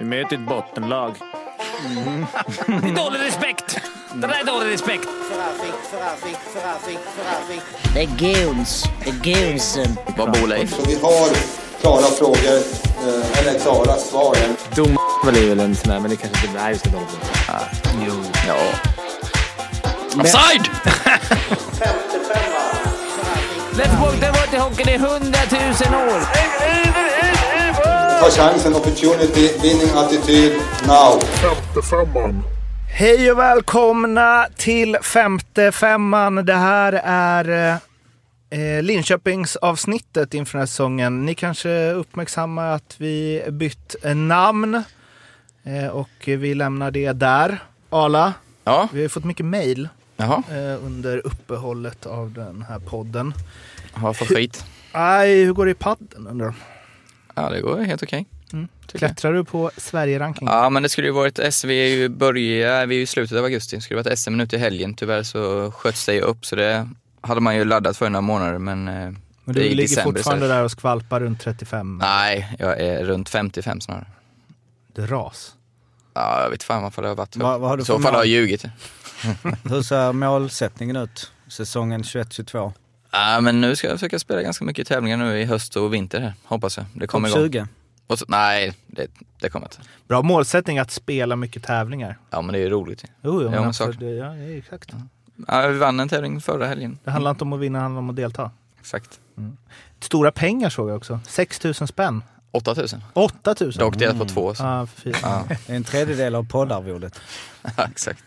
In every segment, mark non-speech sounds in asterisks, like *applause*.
Vi möter ett bottenlag. Det är *laughs* dålig respekt! Det där är dålig respekt. Det är goons. Det är goonsen. Vad bor Leif? Så vi har klara frågor, eh, eller klara svar. Dom är väl en sån där, men det kanske inte är just det. Jo. Ja. Offside! *laughs* Let's walk the water hockeyn i hundratusen år. Ta chansen, opportunity, winning attityd, now. Hej och välkomna till femte femman. Det här är eh, Linköpingsavsnittet inför den här säsongen. Ni kanske uppmärksammar att vi bytt eh, namn eh, och vi lämnar det där. Arla, Ja, vi har fått mycket mail eh, under uppehållet av den här podden. Har fått skit. Aj, hur går det i padden undrar de? Ja, det går helt okej. Mm. Klättrar du på Sverige-rankingen? Ja, men det skulle ju varit S. Vi är ju börja, vi är ju i slutet av augusti. Det skulle varit SM nu till helgen. Tyvärr så sköts det ju upp så det hade man ju laddat för några månader men eh, Men det du ligger december fortfarande där och skvalpar runt 35? Nej, jag är runt 55 snarare. Du ras. Ja, jag vet fan varför det har varit så. Vad- har du I så fall har jag mål? ljugit. *laughs* *laughs* Hur ser målsättningen ut? Säsongen 21-22? Ja, men nu ska jag försöka spela ganska mycket tävlingar nu i höst och vinter här, hoppas jag. Det kommer igång. 20? Och så, nej, det, det kommer inte. Bra målsättning att spela mycket tävlingar. Ja, men det är ju roligt. Jo, jo, Ja, men alltså, sak. det, ja, exakt. Ja, vi vann en tävling förra helgen. Det handlar inte om att vinna, det handlar om att delta. Exakt. Stora pengar såg jag också. 6 000 spänn. 8000. 8 000. Dock delat på två. Så. Ja, fy. Ja, en tredjedel av poddarvodet. *laughs* exakt.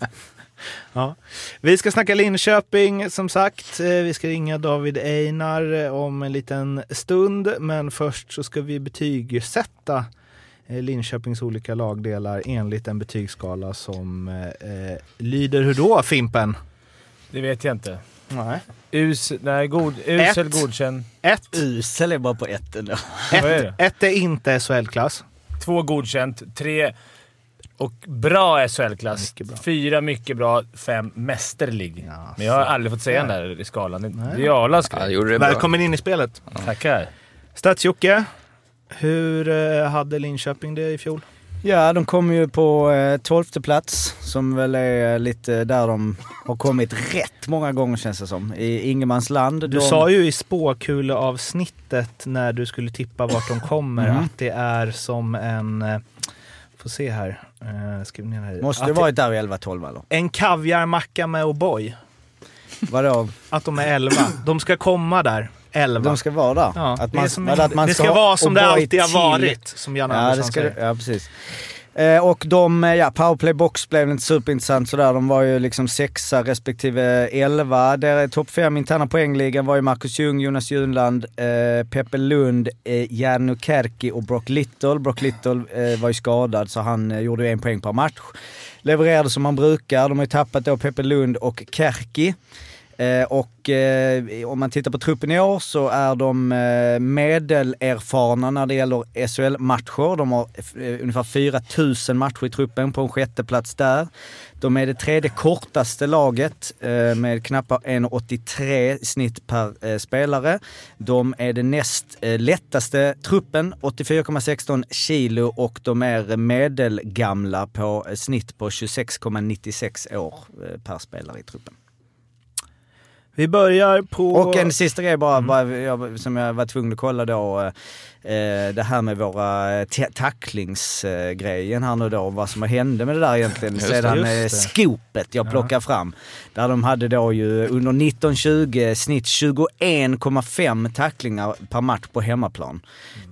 Ja. Vi ska snacka Linköping som sagt. Eh, Vi ska ringa David Einar om en liten stund. Men först så ska vi betygsätta eh, Linköpings olika lagdelar enligt en betygsskala som eh, eh, lyder hur då, Fimpen? Det vet jag inte. Nej. Us, nej, god, usel, Ett. godkänd. Ett. Usel är bara på ett ändå. Ett, det? ett är inte SHL-klass. Två godkänt, tre och bra SHL-klass. Mycket bra. Fyra mycket bra, fem mästerlig. Ja, Men jag har aldrig fått säga den där i skalan. Det- Nej. Det är Arlas Ja, grej. bra. Välkommen in i spelet. Tackar. Stats-Jocke, hur eh, hade Linköping det i fjol? Ja, de kommer ju på eh, plats som väl är lite där de har kommit rätt många gånger känns det som. I ingenmansland. Du de, sa ju i spåkuleavsnittet när du skulle tippa vart de kommer Mhm. att det är som en... eh, Får se här. Uh, skriv ner här. Måste det varit där i 11-12 eller? En kaviarmacka med O'boy. Vadå? Att de är 11. De ska komma där. 11. De ska vara där? ja, att det, man, är som, att man det ska ha vara som det alltid har varit, som Jan Ja, det Andersson ska, säger. det- ja precis. Eh, och de, eh, ja, powerplay box blev inte superintressant sådär. De var ju liksom sexa respektive elva. Där topp fem interna poängligan var ju Marcus Ljung, Jonas Junland, eh, Peppe Lund, eh, Janu Kärki och Brock Little. Brock Little eh, var ju skadad så han eh, gjorde ju en poäng per match. Levererade som han brukar. De har ju tappat då Peppe Lund och Kärki. Eh, och eh, om man tittar på truppen i år så är de eh, medelerfarna när det gäller SHL-matcher. De har eh, ungefär 4000 matcher i truppen på en sjätteplats där. De är det tredje kortaste laget eh, med knappt 1,83 i snitt per eh, spelare. De är det näst eh, lättaste truppen, 84,16 kilo och de är medelgamla på eh, snitt på 26,96 år eh, per spelare i truppen. Vi börjar på... Och en sista grej bara, bara jag, som jag var tvungen att kolla då. Eh, det här med våra eh, ta- tacklingsgrejen här nu då. Vad som hände med det där egentligen Just sedan just eh, det. skopet jag plockade fram. Där de hade då ju under 1920 snitt 21,5 tacklingar per match på hemmaplan.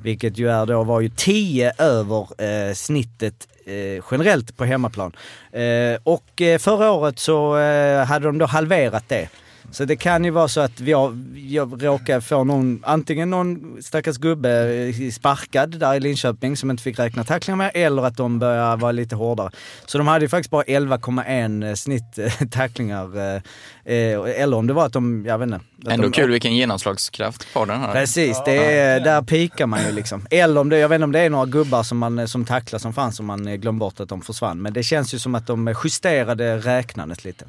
Vilket ju är då, var ju 10 över eh, snittet eh, generellt på hemmaplan. Eh, och eh, förra året så eh, hade de då halverat det. Så det kan ju vara så att vi har, jag råkar få någon, antingen någon stackars gubbe eh, sparkad där i Linköping som inte fick räkna tacklingar med, eller att de börjar vara lite hårdare. Så de hade ju faktiskt bara 11,1 eh, snitt eh, tacklingar. Eh, eh, eh, Eller om det var att de, jag vet inte. Ändå de, kul vilken genomslagskraft podden har. Precis, det är, där pikar man ju liksom. Eller om det, jag vet inte om det är några gubbar som, man, som tacklar som fanns som man eh, glömde bort att de försvann. Men det känns ju som att de justerade räknandet lite.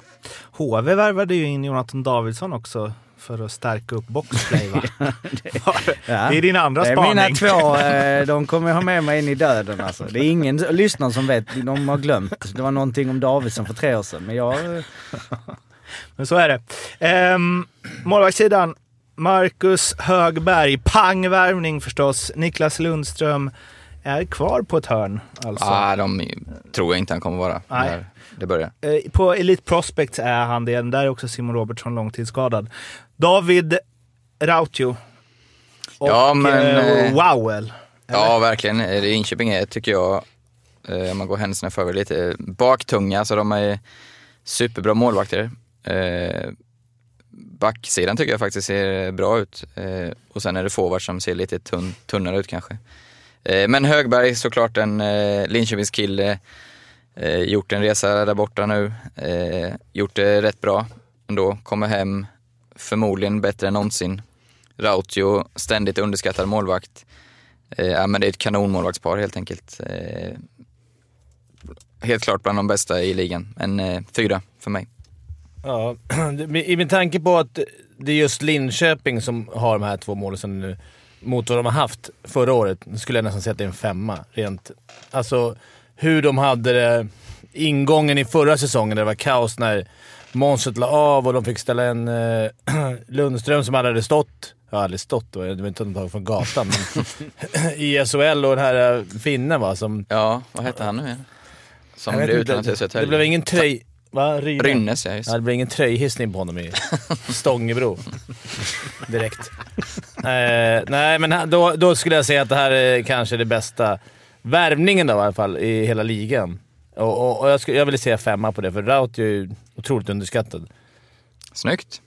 HV värvade ju in Jonathan Davidsson också för att stärka upp boxplay va? *laughs* Ja. Det är din andra Det är spaning. mina två, eh, de kommer jag ha med mig in i döden alltså. Det är ingen lyssnare som vet, de har glömt. Det var någonting om Davidsson för tre år sedan. Men jag, eh, Men så är det. Ehm, målvaktssidan. Marcus Högberg. Pang värvning förstås. Niklas Lundström är kvar på ett hörn alltså. Ah, de tror jag inte han kommer vara Nej. när det börjar. Eh, På Elite Prospects är han det. Där är också Simon Robertsson långtidsskadad. David Rautio. Och Ja, men, eh, eh, Wowell. Ja, verkligen. Eh, Linköping är, tycker jag, eh, om man går händelserna förväg lite, baktunga. Så de är superbra målvakter. Eh, backsidan tycker jag faktiskt ser bra ut. Eh, och sen är det forward som ser lite tunn, tunnare ut kanske. Eh, men Högberg såklart en eh, Linköpingskille. Eh, gjort en resa där borta nu. Eh, gjort det rätt bra ändå. Kommer hem förmodligen bättre än någonsin. Rautio, ständigt underskattad målvakt. Eh, ja, men det är ett kanonmålvaktspar helt enkelt. Eh, helt klart bland de bästa i ligan. En eh, fyra för mig. Ja, *clears throat* i min tanke på att det är just Linköping som har de här två målen nu mot vad de har haft förra året, skulle jag nästan säga att det är en femma. Rent, alltså hur de hade det, ingången i förra säsongen där det var kaos när Månset la av och de fick ställa en eh, *clears throat* Lundström som aldrig hade stått, ja aldrig stått då, det var inte undantag från gatan, *laughs* i SHL och den här eh, finnen va, som... Ja, vad hette han nu igen? Som blev utlånad till det, Södertälje. det blev ingen tröj... Va? Rynne? Rynnes, ja just Ja, det blir ingen tröjhissning på honom i *laughs* Stångebro. Direkt. Eh, nej, men då, då skulle jag säga att det här är kanske det bästa värvningen då, i alla fall i hela ligan. Och, och, och jag, skulle, jag vill säga femma på det, för Rautio är ju otroligt underskattad. Snyggt.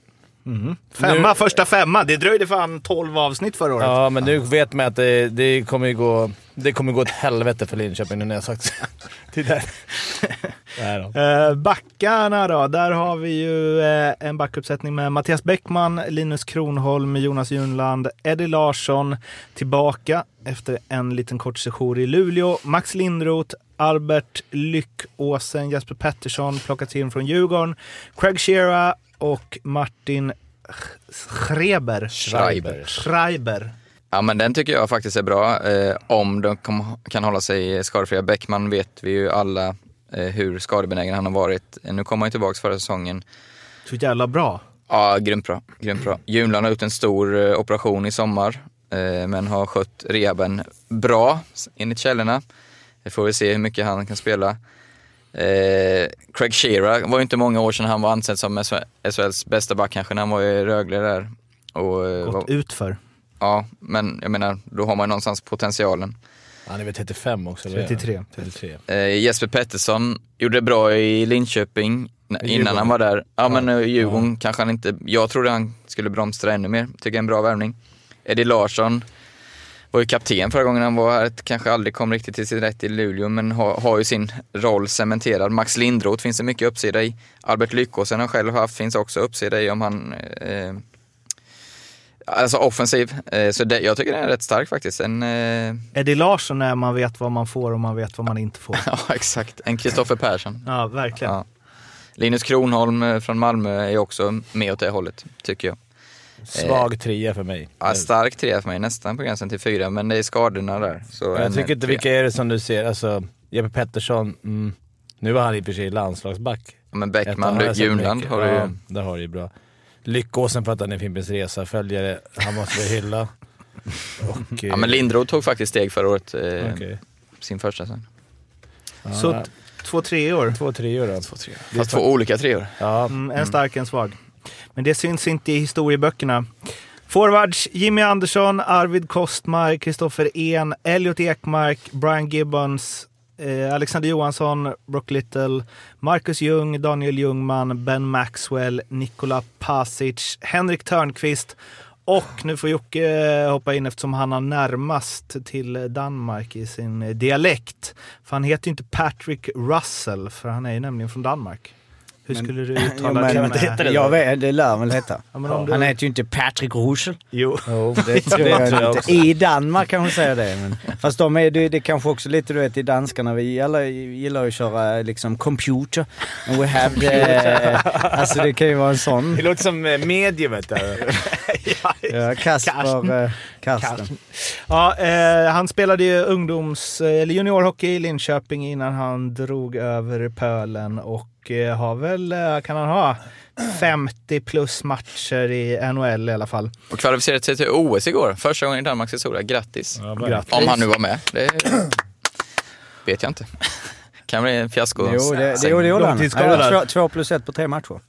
Femma, Nu- första femma. Det dröjde fan 12 avsnitt förra året. Ja, men nu vet man att det, det kommer ju gå... Det kommer gå åt helvete för Linköping nu när jag sagt *laughs* det. där. *laughs* Då. Eh, backarna då, där har vi ju eh, en backuppsättning med Mattias Bäckman, Linus Kronholm, Jonas Junland, Eddie Larsson tillbaka efter en liten kort session i Luleå. Max Lindroth, Albert Lyckåsen, Jesper Pettersson plockats in från Djurgården. Craig Shearer och Martin Schreber. Schreiber. Schreiber. Ja, men den tycker jag faktiskt är bra. Eh, om de kom, kan hålla sig skadefria. Bäckman vet vi ju alla eh, hur skadebenägen han har varit. Eh, Nu kommer han ju tillbaka förra säsongen. Så jävla bra. Ja, grymt bra. Grymt bra. Junland har gjort en stor eh, operation i sommar, eh, men har skött rehaben bra enligt källorna. Vi får väl se hur mycket han kan spela. Eh, Craig Shearer var ju inte många år sedan han var ansedd som SHLs bästa back kanske när han var i Rögle där. Och, eh, Gått var, utför. ja, men jag menar, då har man någonstans potentialen. Han är väl 35 också? eller? 33. 33. Eh, Jesper Pettersson gjorde det bra i Linköping innan Djurgården. han var där. Ja, men eh, Djurgården kanske han inte... Jag trodde han skulle bromstra ännu mer. Tycker jag är en bra värvning. Eddie Larsson var ju kapten förra gången han var här. Kanske aldrig kom riktigt till sin rätt i Luleå, men har, har ju sin roll cementerad. Max Lindroth finns det mycket uppsida i. Albert Lyckåsen har själv haft, finns också uppsida i om han... Eh, alltså offensiv. Eh, så det, jag tycker den är rätt stark faktiskt. En, eh, Eddie Larsson är man vet vad man får och man vet vad man inte får. *laughs* ja, exakt. En Kristoffer Persson. Ja, verkligen. Ja. Linus Kronholm eh, från Malmö är också med åt det hållet, tycker jag. Svag trea för mig. Ja, stark trea för mig, nästan på gränsen till fyra, men det är skadorna där. Så jag tycker inte, vilka är det som du ser? Alltså, Jeppe Pettersson, mm, nu var han i och för sig landslagsback. Ja, men Bäckman, Junland har du Ja, ju. där har du ju bra. Lyckåsen för att han är Fimpens Resa-följare. Han måste vi hylla. *laughs* Och, Ja, men Lindroth tog faktiskt steg förra året, eh, Okej. sin första säsong. Så Ja, t- två treor. två treor då. Fast två olika treor. Ja, Mm, en stark, en svag. Men det syns inte i historieböckerna. Forwards Jimmy Andersson, Arvid Kostmar, Kristoffer En, Elliot Ekmark, Brian Gibbons, eh, Alexander Johansson, Brock Little, Marcus Ljung, Daniel Ljungman, Ben Maxwell, Nikola Pasic, Henrik Törnqvist och nu får Jocke eh, hoppa in eftersom han har närmast till Danmark i sin eh, dialekt. För han heter ju inte Patrick Russell, för han är ju nämligen från Danmark. Hur Men- skulle du *laughs* uttala men, det? eh, jag vet, det lär väl heta. Ja, om Han heter ju inte Patrick Roussel. Jo. *laughs* Jo, *laughs* det Det tror jag också. inte. I Danmark kan hon säga det. Men, fast de är, det, det är kanske också lite du vet i danskarna, vi gillar, gillar ju att köra liksom computer. And we have the, alltså det kan ju vara en sån. Det låter som eh, mediumet där. Ja, Kasper, eh, Karsten. Karsten. Ja, eh, han spelade ju ungdoms eller juniorhockey i Linköping innan han drog över pölen och eh, har väl, eh, kan han ha 50 plus matcher i NHL i alla fall. Och kvalificerade sig till OS igår. Första gången i Danmarks historia. Grattis. Grattis. Om han nu var med. Det *clears throat* vet jag inte. Kan bli en fiasko. Jo, det, det, jo, det gjorde han. Två, plus ett på tre matcher.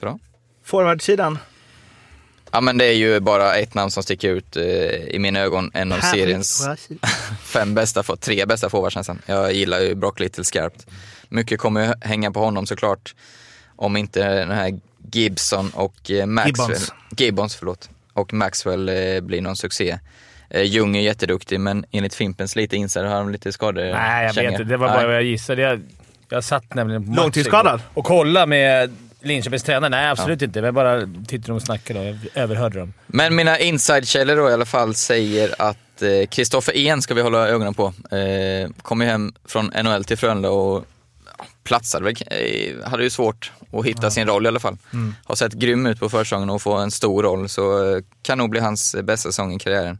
Bra. Forwardsidan. Ja, men det är ju bara ett namn som sticker ut eh, i mina ögon. En av seriens *laughs* fem bästa, tre bästa forwards nästan. Jag gillar ju Brock Little skarpt. Mycket kommer ju hänga på honom såklart. Om inte den här Gibson och eh, Maxwell. Gibbons. Gibbons. förlåt. Och Maxwell eh, blir någon succé. Eh, Ljung är jätteduktig men enligt Fimpens lite insider har han lite skador. Nej, jag vet inte. Det var bara vad jag gissade. Jag, jag satt nämligen på Långtidsskadad? Och kollade med Linköpings tränare. Nej, absolut inte. Jag bara tittade och snackade och jag överhörde dem. Men mina insidekällor då i alla fall säger att Kristoffer En ska vi hålla ögonen på. Eh, kom ju hem från NHL till Frölunda och ja, platsade väl, eh, hade ju svårt att hitta sin roll i alla fall. Har sett grym ut på försäsongen och få en stor roll så eh, kan nog bli hans bästa säsong i karriären.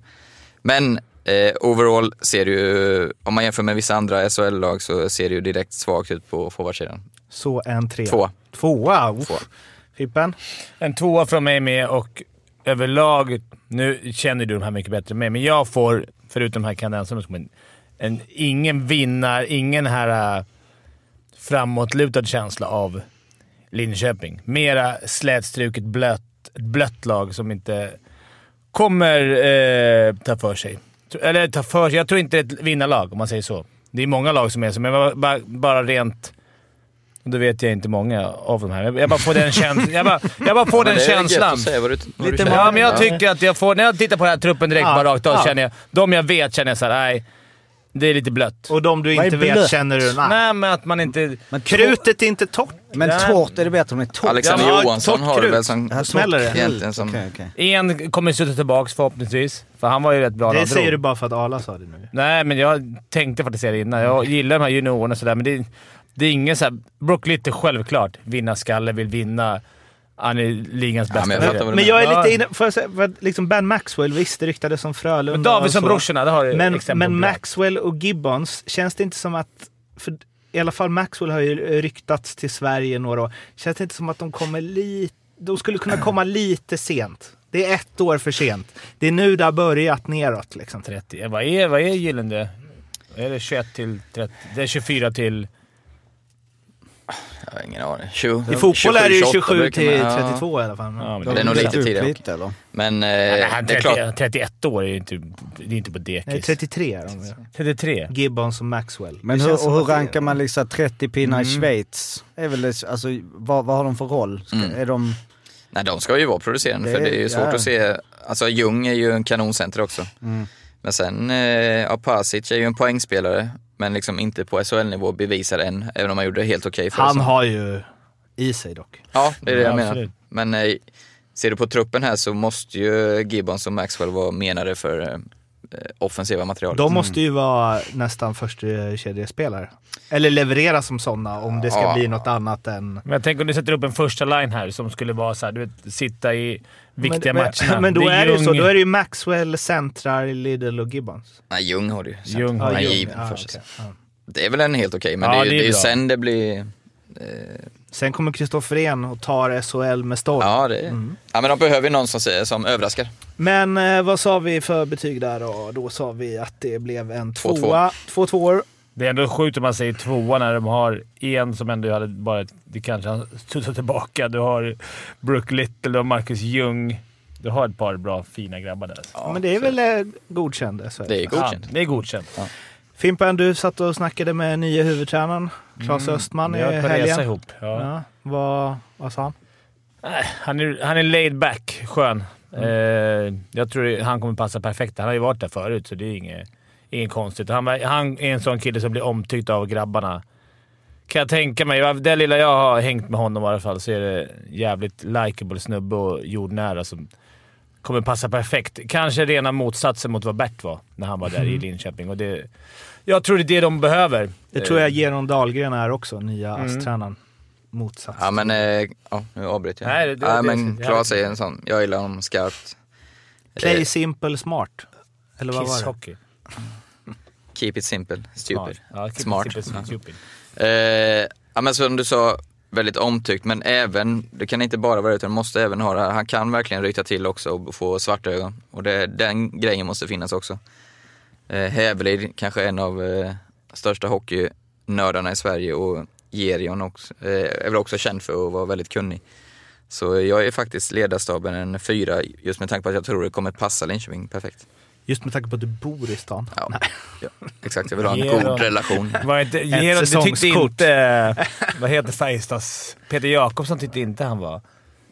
Men eh, overall ser det ju, om man jämför med vissa andra SHL-lag så ser det ju direkt svagt ut på forwardsidan. Så en tre. Två. Tvåa? Uff. Två. Fimpen? En tvåa från mig med och överlag, nu känner du de här mycket bättre mig, men jag får, förutom de här kanadensarna, som en, en, ingen vinnar, ingen här framåtlutad känsla av Linköping. Mera slätstruket, blött, ett blött lag som inte kommer eh, ta för sig. Eller ta för sig. Jag tror inte det är ett vinnarlag, om man säger så. Det är många lag som är så, men bara, bara, bara rent... Då vet jag inte många av de här. Jag bara får den känslan. Jag bara, jag bara får den känslan. du, Lite. Ja, men jag tycker att jag får... När jag tittar på den här truppen direkt Ja, bara rakt av ja. känner jag... De jag vet känner jag såhär, nej. Det är lite blött. Och de du Vad är inte vet blött? känner du? Nej. Nej, men att man inte... Men, Krutet är inte torrt. men torrt är det bättre om det är torrt. Alexander Ja, Johansson har det krut. väl som smäller det. egentligen som... Okej, okej. En kommer sluta tillbaka förhoppningsvis, för han var ju rätt bra när Det han säger drog. du bara för att Arla sa det nu. Nej, men jag tänkte faktiskt säga det innan. Jag gillar de här juniorerna och sådär, men det, det är ingen såhär... Brock Little självklart. Vinna skalle, vill vinna. Han är ligans Ja, bästa. men jag Men jag är Ja. lite inne... För, att säga- för liksom Ben Maxwell, visst det ryktades som Frölunda Men Davidsson och så. brorsorna, det har du Men, exempel men. Maxwell och Gibbons, känns det inte som att... För I alla fall Maxwell har ju ryktats till Sverige några år. Känns det inte som att de kommer lite... De skulle kunna komma lite sent. Det är ett år för sent. Det är nu det har börjat neråt. Liksom. 30. Vad är, vad är Gyllene? Är det 21 till 30? Det är 24 till... Jag har ingen aning. 20, I fotboll är det ju 28 27 brukar till man- ja. 32 i alla fall. Ja, men Det är nog lite tidigare. Men eh, Nej, han det är 30, klart. 31 år är ju inte, det är inte på dekis. Nej, 33 är de. ju. 33? Gibbons och Maxwell. Men hur, och hur rankar man liksom 30 pinnar i Schweiz? Är väl, det- alltså, vad, vad har de för roll? Ska, Mm. Är de... Nej, de ska ju vara producerande Det för det är ju svårt ja. att se. Alltså Ljung är ju en kanoncenter också. Mm. Men sen, eh, Apasic är ju en poängspelare, men liksom inte på SHL-nivå bevisar än, även om han gjorde det helt okej förra Han säsongen. har ju i sig dock. Ja, det är det Ja, jag menar. absolut. Men eh, ser du på truppen här så måste ju Gibbons och Maxwell vara menade för eh, offensiva material. De måste ju vara nästan första kedjespelare. Eller leverera som sådana om det ska Ja. bli något annat än... Men jag tänker om du sätter upp en första line här som skulle vara så här, du vet, sitta i viktiga men, matcherna. Men, då är, det ju så. Då är det ju Maxwell, centrar, Lidl och Gibbons. Nej, Ljung har du ju. Ljung har är Ljung. given säsongen. Ja. Det är väl en helt okej, men Ja, det är ju, det är det är ju sen det blir... Eh, Sen kommer Kristoffer En och tar SHL med storm. ja, det, Mm. ja, men de behöver ju någon som, säger- som överraskar. Men eh, vad sa vi för betyg där då? Då sa vi att det blev en Två, tvåa. Två tvåor. Det är ändå sjukt om man säger tvåa när de har en som ändå hade bara... Det kanske har studsat tillbaka. Du har Brook Little, har Marcus Ljung. Du har ett par bra, fina grabbar där. Ja, men det är väl eh, godkänd SHL. Det är godkänt. Ja, det är godkänt. Fimpen, du satt och snackade med nya huvudtränaren Claes Östman i par resa helgen. ihop. Ja. Ja, vad, vad sa han? Han, är, han är laid back, skön. Eh, jag tror han kommer passa perfekt. Han har ju varit där förut, så det är inget, inget konstigt. Han, han är en sån kille som blir omtyckt av grabbarna Kan jag tänka mig. Det lilla jag har hängt med honom i alla fall så är det jävligt likeable snubbe och jordnära som kommer passa perfekt. Kanske rena motsatsen mot vad Bert var när han var där i Linköping. Och det, jag tror det är det de behöver. Det tror jag Geron Dahlgren är också, nya Mm. ASS-tränaren. Motsats. Ja men, eh, ja, nu avbryter jag. Nej, det- det- ja, det- men Klas är en sån. Jag gillar honom skarpt. Play Eh, simple smart. Eller vad var det? Kisshockey. *laughs* keep it simple, stupid. Smart. Ja, Smart. simple, Ja. stupid. *laughs* Eh, ja, men som du sa, väldigt omtyckt, men även, det kan inte bara vara det, utan måste även ha det här. Han kan verkligen ryta till också och få svarta ögon. Och det, den grejen måste finnas också. Eh, Hävelid, kanske en av eh, största hockeynördarna i Sverige och Gerion också, eh, är väl också känd för att vara väldigt kunnig. Så jag är faktiskt ledarstaben en fyra, just med tanke på att jag tror det kommer passa Linköping perfekt. Just med tanke på att du bor i stan. Ja, ja exakt. Jag vill ha en Geron. god relation. Var inte, Geron, du tyckte säsongskort. inte... Vad heter Färjestads... Peter Jakobsson tyckte inte han var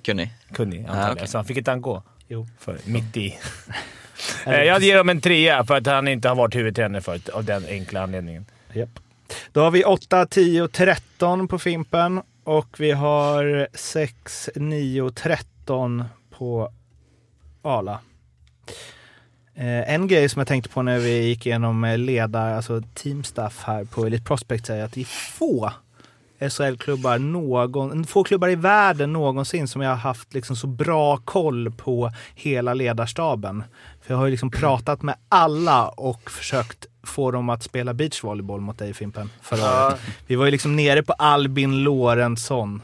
Kunnig. kunnig antagligen, okej. så han fick inte han gå. Jo. För, mitt i. *laughs* Eh, jag ger dem en trea för att han inte har varit huvudtränare förut, av den enkla anledningen. Japp. Då har vi 8, 10, 13 på Fimpen och vi har 6, 9, 13 på Ala. Eh, en grej som jag tänkte på när vi gick igenom eh, ledar, alltså teamstaff här på Elite Prospect är att det är få SHL-klubbar någon, få klubbar i världen någonsin som jag har haft liksom så bra koll på hela ledarstaben. För jag har ju liksom pratat med alla och försökt få dem att spela beachvolleyboll mot dig Fimpen förra året. Vi var ju liksom nere på Albin Lorentzon.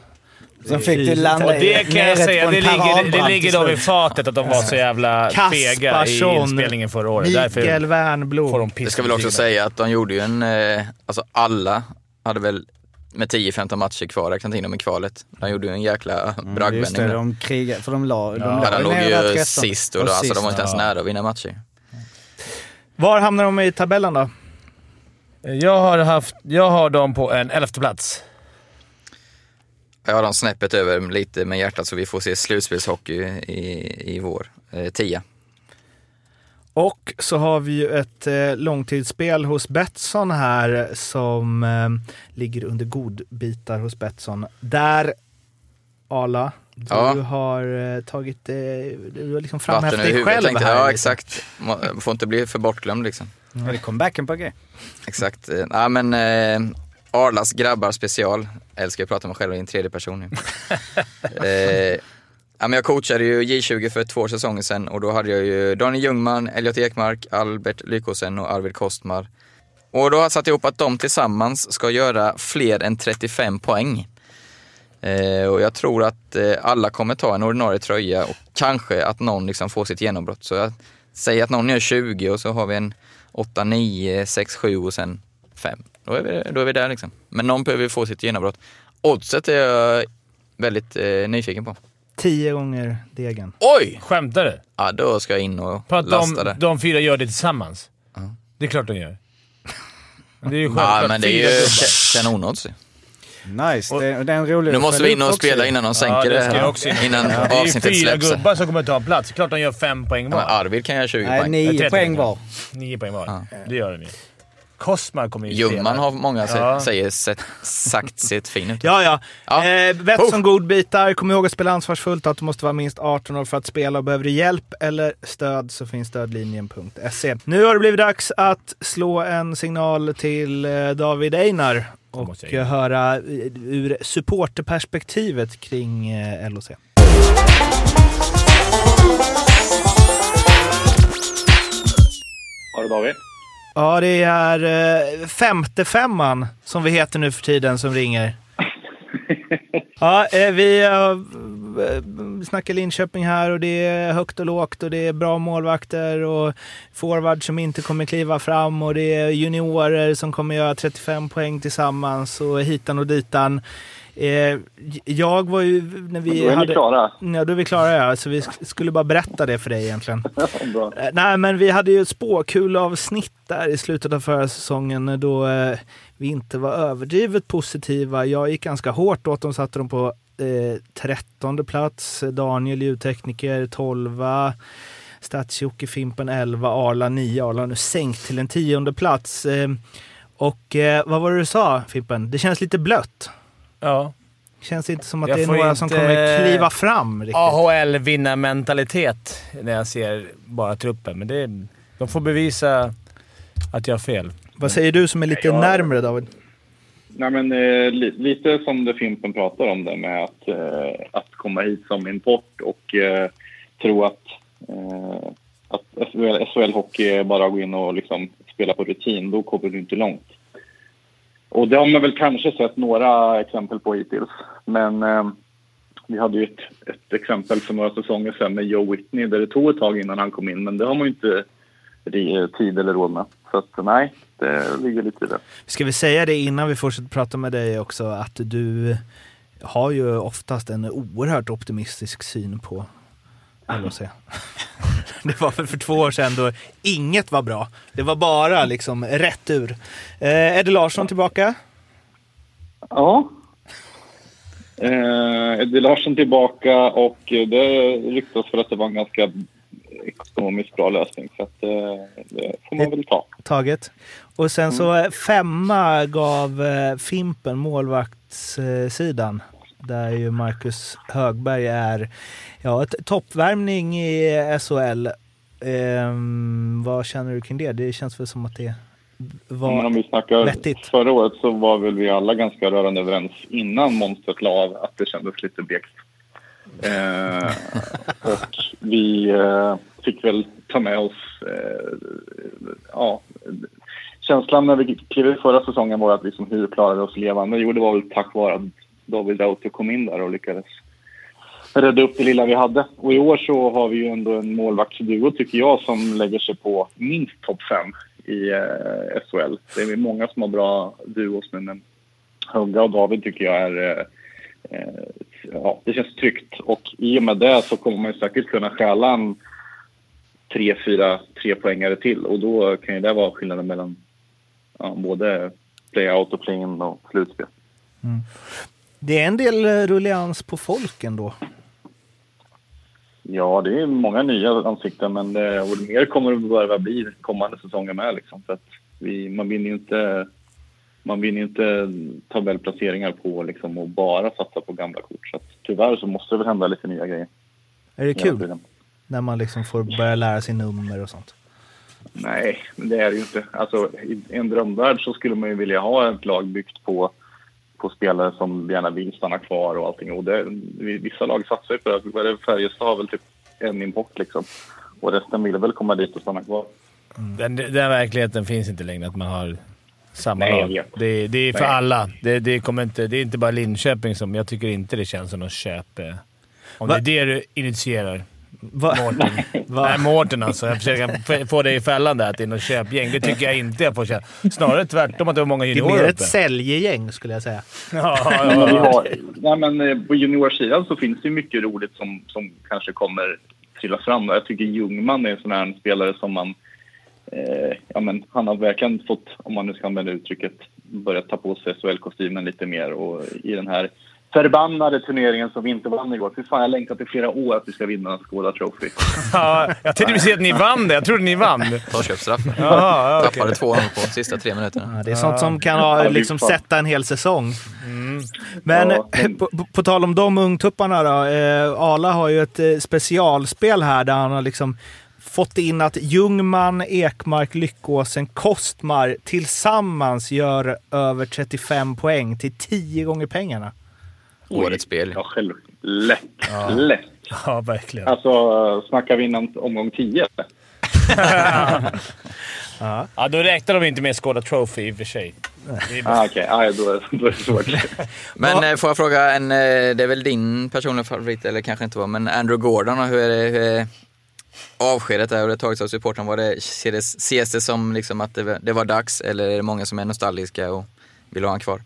Som fick det landa Och det kan jag säga, det ligger, det ligger dem i fatet att de var så jävla fega i inspelningen förra året. Därför Mikael Wernbloom. får de piss. ska väl också säga att de gjorde ju en, eh, alltså alla hade väl med 10-15 matcher kvar räknat in dem i kvalet. De gjorde ju en jäkla Mm, Just bragdvändning. det, de krigade. För de la, de Ja, la Ja, de låg ju 13. sist och, Och då, alltså, de sist, var inte ens ja. nära att vinna matcher. Var hamnar de i tabellen då? Jag har, haft, jag har dem på en elfte plats. Jag har dem snäppet över lite med hjärtat så vi får se slutspelshockey i, i vår. Eh, tia. Och så har vi ju ett eh, långtidsspel hos Betsson här som eh, ligger under godbitar hos Betsson. Där, Ala, du Ja. har eh, tagit, eh, du har liksom framhävt dig själv tänkte här. Ja lite. exakt. Man får inte bli för bortglömd liksom. Ja, det kom backen på G. Exakt. Eh, Ja men eh, Arlas grabbar special. Jag älskar att prata med mig själv i en tredje person nu. *laughs* eh, ja, men jag coachade ju J20 för två säsonger sedan och då hade jag ju Daniel Ljungman, Elliot Ekmark, Albert Lykosen och Arvid Kostmar. Och då har jag satt ihop att de tillsammans ska göra fler än 35 poäng. Eh, och jag tror att eh, alla kommer ta en ordinarie tröja och kanske att någon liksom får sitt genombrott. Så jag säger att någon gör 20 och så har vi en 8, 9, 6, 7 och sen 5. Då är vi, då är vi där liksom. Men någon behöver få sitt genombrott. Oddset är jag väldigt eh, nyfiken på. Tio gånger degen. Oj! Skämtar du? Ja, då ska jag in och På att lasta de, det. de fyra gör det tillsammans? Det är klart de gör. *laughs* Det är ju självklart. Ja, men det är ju kanonodds ju. Nice, det, det är en rolig Nu måste vi in och också. spela innan de sänker Ja, det, det här. också in. Innan Ja, det är ju avsnittet fyra släpps. gubbar som kommer ta en plats. Klart de gör fem poäng Ja, var. Arvid kan göra 20 Nej, poäng. nio 30 poäng var. Nio poäng var. Det gör de ju. Kostmar kommer ju Ljungman spela. har många Ja. säger sett, sagt sett fin ut. *laughs* Ja, ja. Ja. Eh, Betsson godbitar. Kom ihåg att spela ansvarsfullt, att du måste vara minst 18 år för att spela och behöver du hjälp eller stöd så finns stödlinjen.se. Nu har det blivit dags att slå en signal till eh, David Einar och höra eh, ur supporterperspektivet kring eh, LOC. Har du David? Ja, det är eh, femte femman som vi heter nu för tiden som ringer. *laughs* Ja, eh, vi uh, snackar Linköping här och det är högt och lågt och det är bra målvakter och forward som inte kommer kliva fram och det är juniorer som kommer göra 35 poäng tillsammans och hitan och ditan. Eh, jag var ju... När vi Då är ni hade, klara. Ja, då är vi klara ja. Så vi sk- skulle bara berätta det för dig egentligen. *laughs* Bra. Eh, Nej, men vi hade ju ett spåkulavsnitt där i slutet av förra säsongen då eh, vi inte var överdrivet positiva. Jag gick ganska hårt åt dem, satte dem på eh, trettonde plats. Daniel ljudtekniker 12. Stadsjocke Fimpen 11, Arla 9. Arla nu sänkt till en tionde plats. Eh, Och eh, vad var det du sa Fimpen? Det känns lite blött. Ja. Känns inte som att Jag det är några som kommer kliva fram riktigt. AHL-vinnarmentalitet när jag ser bara truppen. Men det, de får bevisa att jag har fel. Vad säger du som är lite Ja. närmre David? Nej, men, eh, li, lite som det Fimpen pratar om det med att, eh, att komma hit som import och eh, tro att, eh, att SHL, SHL-hockey är bara att gå in och liksom spela på rutin. Då kommer du inte långt. Och det har man väl kanske sett några exempel på hittills. Men eh, vi hade ju ett, ett exempel för några säsonger sedan med Joe Whitney där det tog ett tag innan han kom in. Men det har man ju inte ri- tid eller råd med. Så att, nej, det ligger lite i det. Ska vi säga det innan vi fortsätter prata med dig också att du har ju oftast en oerhört optimistisk syn på *laughs* LHC. *laughs* Det var väl för två år sedan då inget var bra. Det var bara liksom rätt ur. Eh, Eddie Larsson tillbaka. Ja. Eh, Eddie Larsson tillbaka och det ryktas för att det var en ganska ekonomiskt bra lösning. Så att, eh, det får man väl ta. taget. Och sen så eh, femma gav eh, Fimpen, målvaktssidan. Där ju Marcus Högberg är ja, ett toppvärmning i SHL. Ehm, vad känner du kring det? Det känns väl som att det Men var... om vi snackar vettigt. förra året så var väl vi alla ganska rörande överens innan monstret la av att det kändes lite blekt. Eh, och vi eh, fick väl ta med oss... Eh, ja, känslan när vi klev in förra säsongen var att liksom, hur klarade oss levande? Jo, det var väl tack vare att David Auto kom in där och lyckades rädda upp det lilla vi hade. Och i år så har vi ju ändå en målvaktsduo, tycker jag, som lägger sig på minst topp fem i eh, SHL. Det är många som har bra duos nu, men Hugga och David tycker jag är... Eh, eh, ja, det känns tryggt. Och i och med det så kommer man ju säkert kunna stjäla en tre, fyra, tre poängare till. Och då kan ju det vara skillnaden mellan ja, både playout och play-in och slutspel. Mm. Det är en del eh, rullians på folk ändå. Ja, det är många nya ansikten, men det, och mer kommer det behöva bli kommande säsonger med. Liksom, för att vi, man vinner ju inte, man vinner inte tabellplaceringar på liksom, att bara satsa på gamla kort. Så att, tyvärr så måste det väl hända lite nya grejer. Är det kul? tiden. När man liksom får börja lära sig nummer och sånt. Nej, det är det ju inte. Alltså, I en drömvärld så skulle man ju vilja ha ett lag byggt på, på spelare som gärna vill stanna kvar och allting. Och det, vissa lag satsar ju på det. Färjestad har väl typ en import liksom. Och resten vill väl komma dit och stanna kvar. Den, den verkligheten finns inte längre, att man har samma Nej, lag. Det, det är för Nej. alla. Det, det, kommer inte, det är inte bara Linköping som... Jag tycker inte det känns som någon köp... eh, Om Va? det är det du initierar. Va? Mårten. Va? *laughs* Nej, Mårten alltså. Jag försöker få dig i fällan där, att det är något köpgäng. Det tycker jag inte jag får känna. Snarare tvärtom, att det var många Det är juniorer mer uppe. ett säljegäng skulle jag säga. Ja, ja, *laughs* Men vi ja. har, nej men eh, på juniorsidan så finns det ju mycket roligt som, som kanske kommer trilla fram. Jag tycker Ljungman är en sån här spelare som man... Eh, ja men han har verkligen fått, om man nu ska använda uttrycket, börjat ta på sig SHL-kostymen lite mer och i den här förbannade turneringen som vi inte vann igår. Fy fan, jag längtat i flera år att vi ska vinna Skåda Trophy. *laughs* ja, jag tänkte precis att ni vann det. Jag trodde ni vann. Torköpsstraff. Jaha, ja, okej. Tappade 2-0 på sista tre minuterna. Ja, det är sånt som kan ha, liksom, sätta en hel säsong. Men Ja, på, på, på tal om de ungtupparna då. Eh, Ala har ju ett eh, specialspel här där han har liksom fått in att Ljungman, Ekmark, Lyckåsen, Kostmar tillsammans gör över 35 poäng till 10 gånger pengarna. Årets spel. Ja, själv. Lätt. Lätt. Ja, verkligen. Alltså, snackar vi innan omgång 10? *laughs* Ja, då räknar de inte med Skåda Trophy i och för sig. Ah, Okej, okay. då, är- då är det svårt. *laughs* Men eh, får jag fråga, en, eh, det är väl din personliga favorit, eller kanske inte var, men Andrew Gordon, och hur är det, hur är avskedet där och det tagits av supporten? Var det, ser det, ses det som liksom att det, var- det var dags, eller är det många som är nostalgiska och vill ha han kvar?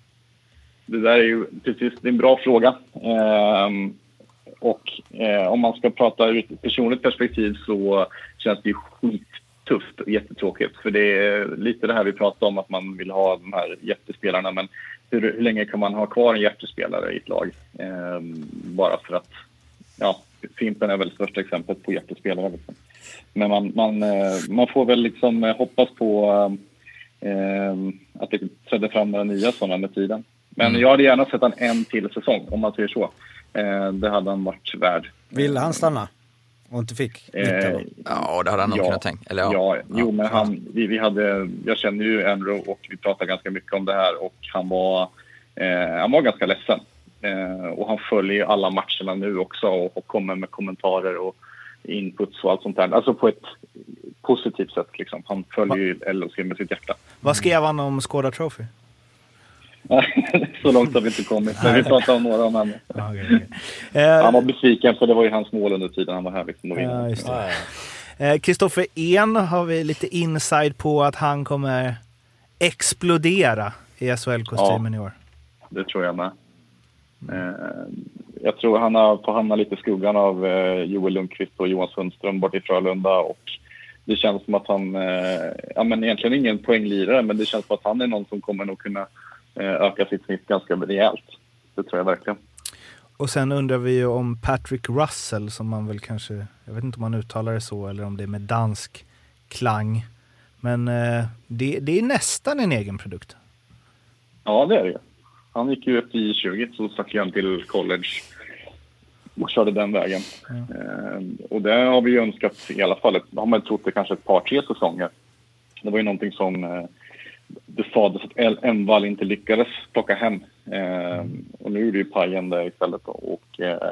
Det där är ju precis, det är en bra fråga. Ehm, och eh, om man ska prata ur ett personligt perspektiv så känns det ju skittufft och jättetråkigt. För det är lite det här vi pratade om, att man vill ha de här jättespelarna. Men hur, hur länge kan man ha kvar en hjärtespelare i ett lag? Ehm, bara för att, ja, Fimpen är väl största exemplet på hjärtespelare. Liksom. Men man, man, eh, man får väl liksom eh, hoppas på ehm, att det trädde fram några nya sådana med tiden. Men Mm. jag hade gärna sett han en till säsong, om man säger så. Eh, det hade han varit värd. Ville han stanna? Och inte fick? Eh? Ja, det hade han nog Ja. kunnat tänka. Eller ja. Ja, jo, men han, vi, vi hade, jag känner ju Enro och vi pratade ganska mycket om det här och han var, eh, han var ganska ledsen. Eh, och han följer alla matcherna nu också och, och kommer med kommentarer och inputs och allt sånt där. Alltså på ett positivt sätt liksom. Han följer ju LHC med sitt hjärta. Vad skrev han om Skåda Trophy? *laughs* Så långt har vi inte kommit. Men vi pratade om några av dem. Ja, *laughs* okej, okej. Eh, Han var besviken för det var ju hans mål under tiden han var här. Liksom, och Ja, vinna. just det. Eh, Kristoffer En har vi lite inside på att han kommer explodera i SHL-kostymen i år. Det tror jag med. Eh, jag tror han har får hamna lite i skuggan av eh, Joel Lundqvist och Johan Sundström bort i Frölunda. Och det känns som att han, ja men egentligen ingen poänglirare, men det känns som att han är någon som kommer nog kunna öka sitt snitt ganska rejält. Det tror jag verkligen. Och sen undrar vi ju om Patrick Russell som man väl kanske, jag vet inte om man uttalar det så eller om det är med dansk klang. Men eh, det, det är nästan en egen produkt. Ja, det är det. Han gick ju efter I20 så stack han till college och körde den vägen. Eh, och det har vi ju önskat i alla fall, ett, har man trott det kanske ett par, tre säsonger. Det var ju någonting som eh, det sades att Envall inte lyckades plocka hem. Eh, och nu är det ju Pajen där istället. Och, eh,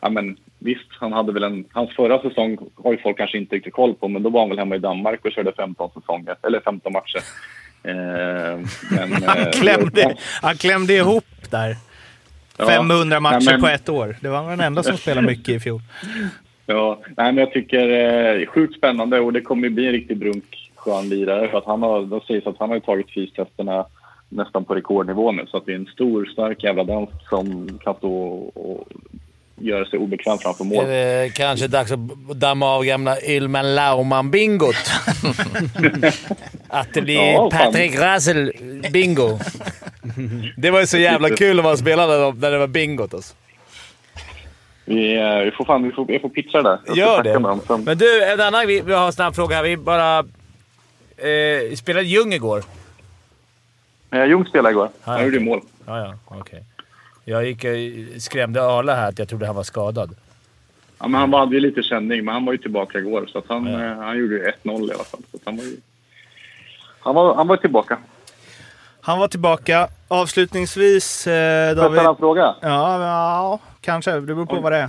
ja, men visst, han hade väl en, hans förra säsong har ju folk kanske inte riktigt koll på, men då var han väl hemma i Danmark och körde 15 säsonger, eller 15 matcher. Eh, men, *laughs* Han eh, klämde, han klämde ihop där. Ja. 500 matcher Nej, men- på ett år. Det var den enda som spelade mycket i fjol. *laughs* Ja, nej, men jag tycker eh, det är sjukt spännande och det kommer ju bli en riktig brunk skön lirare. För att han har, de sägs att han har tagit fystesterna nästan på rekordnivå nu. Så att det är en stor, stark jävla dansk som kan stå och göra sig obekväm framför mål. Är det kanske dags att damma av gamla Ilman Lauman-bingot? *laughs* att det blir Ja, fan. Patrick Russell-bingo. det var ju så jävla kul när man spelade när det var bingot alltså. Vi, eh, vi får fan vi får, vi får pitcha det där. Jag Gör det. Men du, en annan, vi, vi har en snabb fråga här. Vi bara... Eh, spelade Ljung igår? Eh, Ljung spelade igår. Ja, Han gjorde okej. mål. Ja, ja. Okej. Jag gick, eh, skrämde Arla här att jag trodde han var skadad. Ja, men han hade ju lite känning, men han var ju tillbaka igår. Så att han, eh, han gjorde ju 1-0 i alla fall. Så att han var ju... Han var, han var tillbaka. Han var tillbaka. Avslutningsvis, eh, Får jag David. ställa en fråga? Ja, ja, kanske. Det beror på Oj. vad det är.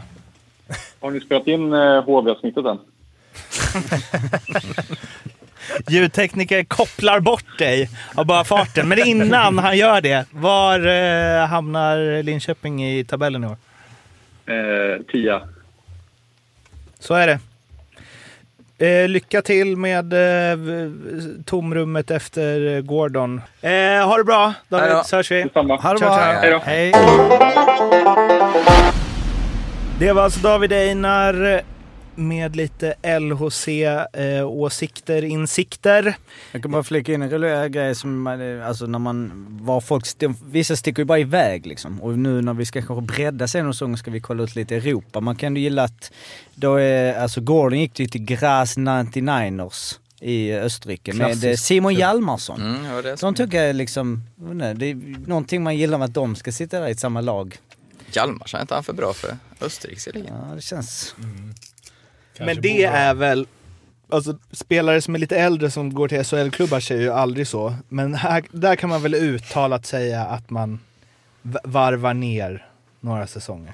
Har ni spelat in eh, HV-avsnittet än? *laughs* Ljudtekniker kopplar bort dig av bara farten. Men innan han gör det, var eh, hamnar Linköping i tabellen i år? Eh, tia. Så är det. Eh, lycka till med eh, tomrummet efter Gordon. Eh, ha det bra David, så hörs vi. Detsamma. Ha det bra. Hej. Hej. Det var alltså David Einar med lite LHC-åsikter, insikter. Jag kan bara flika in en rolig grej som, man, alltså när man, var folk, st- vissa sticker ju bara iväg liksom. Och nu när vi ska kanske bredda säsongen ska vi kolla ut lite Europa. Man kan ju gilla att, då är, alltså Gordon gick ju till Graz 99ers i Österrike med Klassiskt. eh, Simon Hjalmarsson. Mm, det De som... tycker jag liksom, inte, det är någonting man gillar med att de ska sitta där i samma lag. Hjalmarsson, är inte han för bra för Österrikes liga? Ja, det känns... Men det är väl... Alltså spelare som är lite äldre som går till SHL-klubbar säger ju aldrig så. Men här, där kan man väl uttalat säga att man varvar ner några säsonger.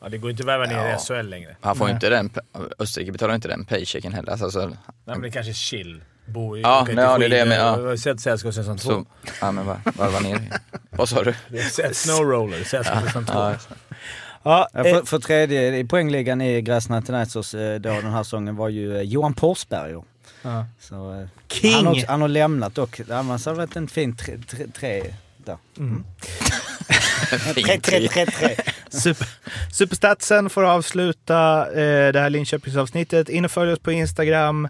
Ja, det går inte att värva ner Ja. i SHL längre. Han får Nej. inte den, Österrike betalar inte den paychecken heller. Alltså, så, Nej, men det kanske är chill. Bo i, Ja, nej, ja, det är det jag skidor. menar, ja. Jag har sett Sällskapsresan 2. så, ja men var, varva ner. *laughs* Vad sa du? Snowroller, Sällskapsresan 2. Ja, Ja, eh, för, för tredje i poängligan i Graz 99ers eh, då den här säsongen var ju eh, Johan Forsberg. ja. Så, eh, King! Han, har också, han har lämnat dock. Annars det varit en fin tre, tre, tre där. *laughs* fint. *laughs* Tre, tre, tre, tre. Super, Superstatsen får avsluta eh, det här Linköpingsavsnittet. In och följ oss på Instagram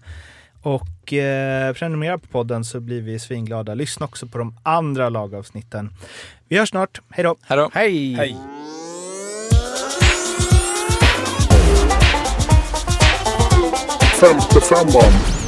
och eh, prenumerera på podden så blir vi svinglada. Lyssna också på de andra lagavsnitten. Vi hörs snart. Hej då! Hej då. Hej! Hej. Femte femman.